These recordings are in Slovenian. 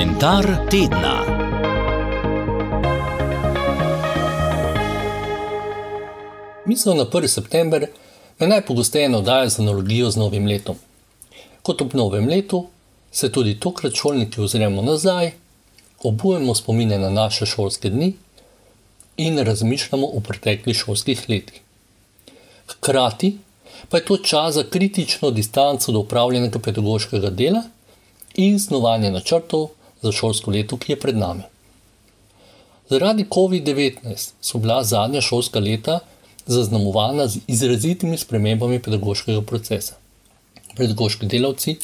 Komentar tedna. Misel na 1. september me najpogosteje navdaja z analogijo z novim letom. Kot ob novem letu se tudi tokrat šolniki ozremo nazaj, obujemo spomine na naše šolske dni in razmišljamo o preteklih šolskih letih. Hkrati pa je to čas za kritično distanco do upravljenega pedagoškega dela in snovanje načrtov za šolsko leto, ki je pred nami. Zaradi COVID-19 so bila zadnja šolska leta zaznamovana z izrazitimi spremembami pedagoškega procesa. Pedagoški delavci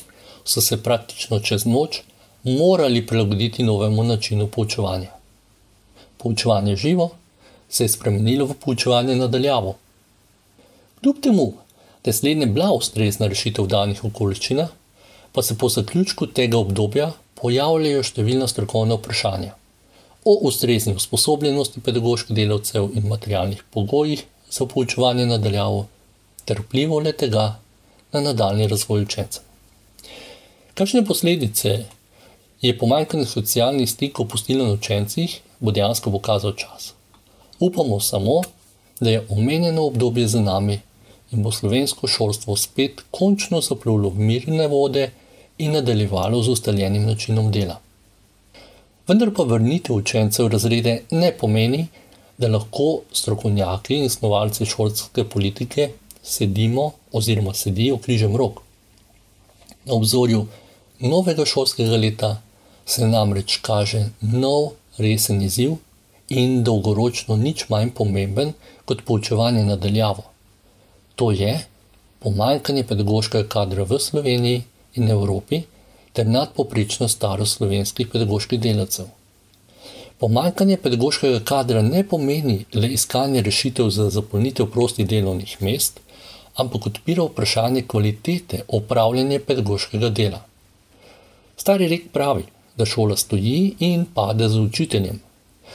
so se praktično čez noč morali prilagoditi novemu načinu poučevanja. Poučevanje živo se je spremenilo v poučevanje nadaljavo. Kljub temu, da je slednje bila ustrezna rešitev v danih okoliščinah, pa se po zaključku tega obdobja pojavljajo številna strokovna vprašanja o ustrezni usposobljenosti pedagoških delavcev in materialnih pogojih za poučevanje nadaljavo ter vplivu le tega na nadaljni razvoj učencev. Kakšne posledice je pomanjkanje socialnih stikov pustilo na učencih, bo dejansko pokazal čas. Upamo samo, da je omenjeno obdobje za nami in bo slovensko šolstvo spet končno zaplulo v mirne vode in nadaljevalo z ustaljenim načinom dela. Vendar pa vrnitev učencev v razrede ne pomeni, da lahko strokovnjaki in snovalci šolske politike sedimo oziroma sedijo križem rok. Na obzorju novega šolskega leta se namreč kaže nov resen izziv in dolgoročno nič manj pomemben kot poučevanje nadaljavo. To je pomanjkanje pedagoškega kadra v Sloveniji in Evropi ter nadpoprečno starost slovenskih pedagoških delavcev. Pomanjkanje pedagoškega kadra ne pomeni le iskanje rešitev za zapolnitev prostih delovnih mest, ampak odpira vprašanje kvalitete opravljanja pedagoškega dela. Stari rek pravi, da šola stoji in pade z učiteljem.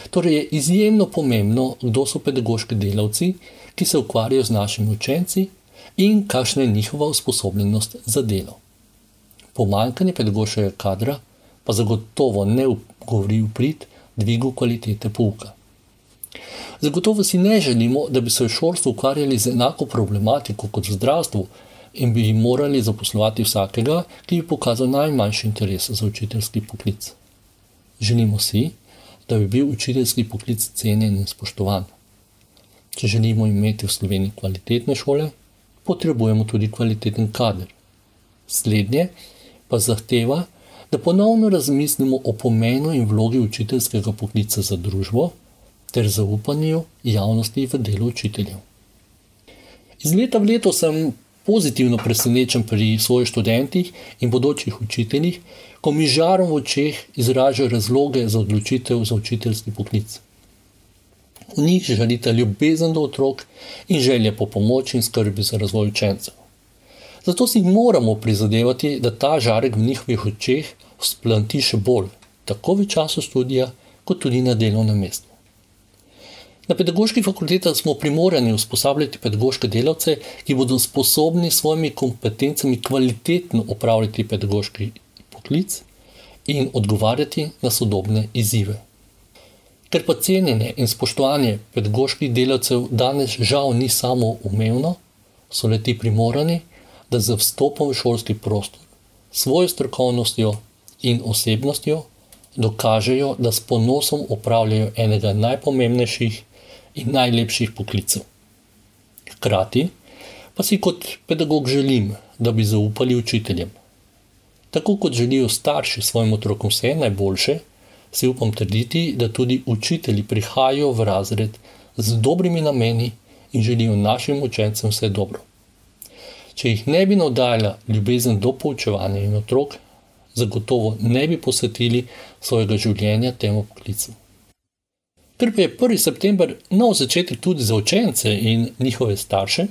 Torej je izjemno pomembno, kdo so pedagoški delavci, ki se ukvarjajo z našimi učenci in kakšna je njihova usposobljenost za delo. Pomanjkanje pedagoškega kadra pa zagotovo ne govori v prid dvigu kvalitete pouka. Zagotovo si ne želimo, da bi se v šolstvu ukvarjali z enako problematiko kot v zdravstvu in bi morali zaposlovati vsakega, ki bi pokazal najmanjši interes za učiteljski poklic. Želimo si, da bi bil učiteljski poklic cenjen in spoštovan. Če želimo imeti v Sloveniji kvalitetne šole, potrebujemo tudi kvaliteten kader. Slednje pa zahteva, da ponovno razmislimo o pomenu in vlogi učiteljskega poklica za družbo ter zaupanju javnosti v delo učiteljev. Iz leta v leto sem pozitivno presenečen pri svojih študentih in bodočih učiteljih, ko mi žarom v očeh izražajo razloge za odločitev za učiteljski poklic. V njih želite ljubezen do otrok in želje po pomoči in skrbi za razvoj učencev. Zato si moramo prizadevati, da ta žarek v njihovih očeh splanti še bolj, tako v času študija, kot tudi na delovnem mestu. Na pedagoških fakultetah smo primorani usposabljati pedagoške delavce, ki bodo sposobni s svojimi kompetencami kvalitetno upravljati pedagoški poklic in odgovarjati na sodobne izzive. Ker pa cenjenje in spoštovanje pedagoških delavcev danes žal ni samo umevno, so leti primorani, da za vstopom v šolski prostor, svojo strokovnostjo in osebnostjo dokažejo, da s ponosom upravljajo enega najpomembnejših in najlepših poklicev. Hkrati pa si kot pedagog želim, da bi zaupali učiteljem. Tako kot želijo starši svojim otrokom vse najboljše, si upam trditi, da tudi učitelji prihajajo v razred z dobrimi nameni in želijo našim učencem vse dobro. Če jih ne bi navdajala ljubezen do poučevanja in otrok, zagotovo ne bi posvetili svojega življenja temu poklicu. Ker pa je 1. september nov začetek tudi za učence in njihove starše,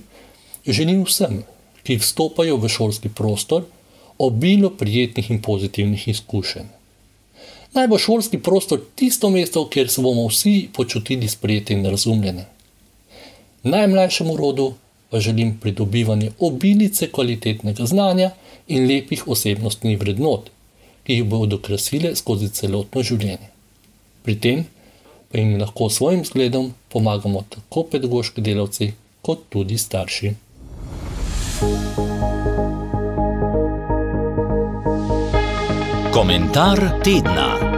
želim vsem, ki vstopajo v šolski prostor, obilo prijetnih in pozitivnih izkušenj. Naj bo šolski prostor tisto mesto, kjer se bomo vsi počutili sprejeti in razumljeni. Najmlajšemu rodu pa želim pridobivanje obilice kvalitetnega znanja in lepih osebnostnih vrednot, ki jih bodo krasile skozi celotno življenje. Pri tem pa jim lahko s svojim zgledom pomagamo tako pedagoški delavci, kot tudi starši. Komentar tedna.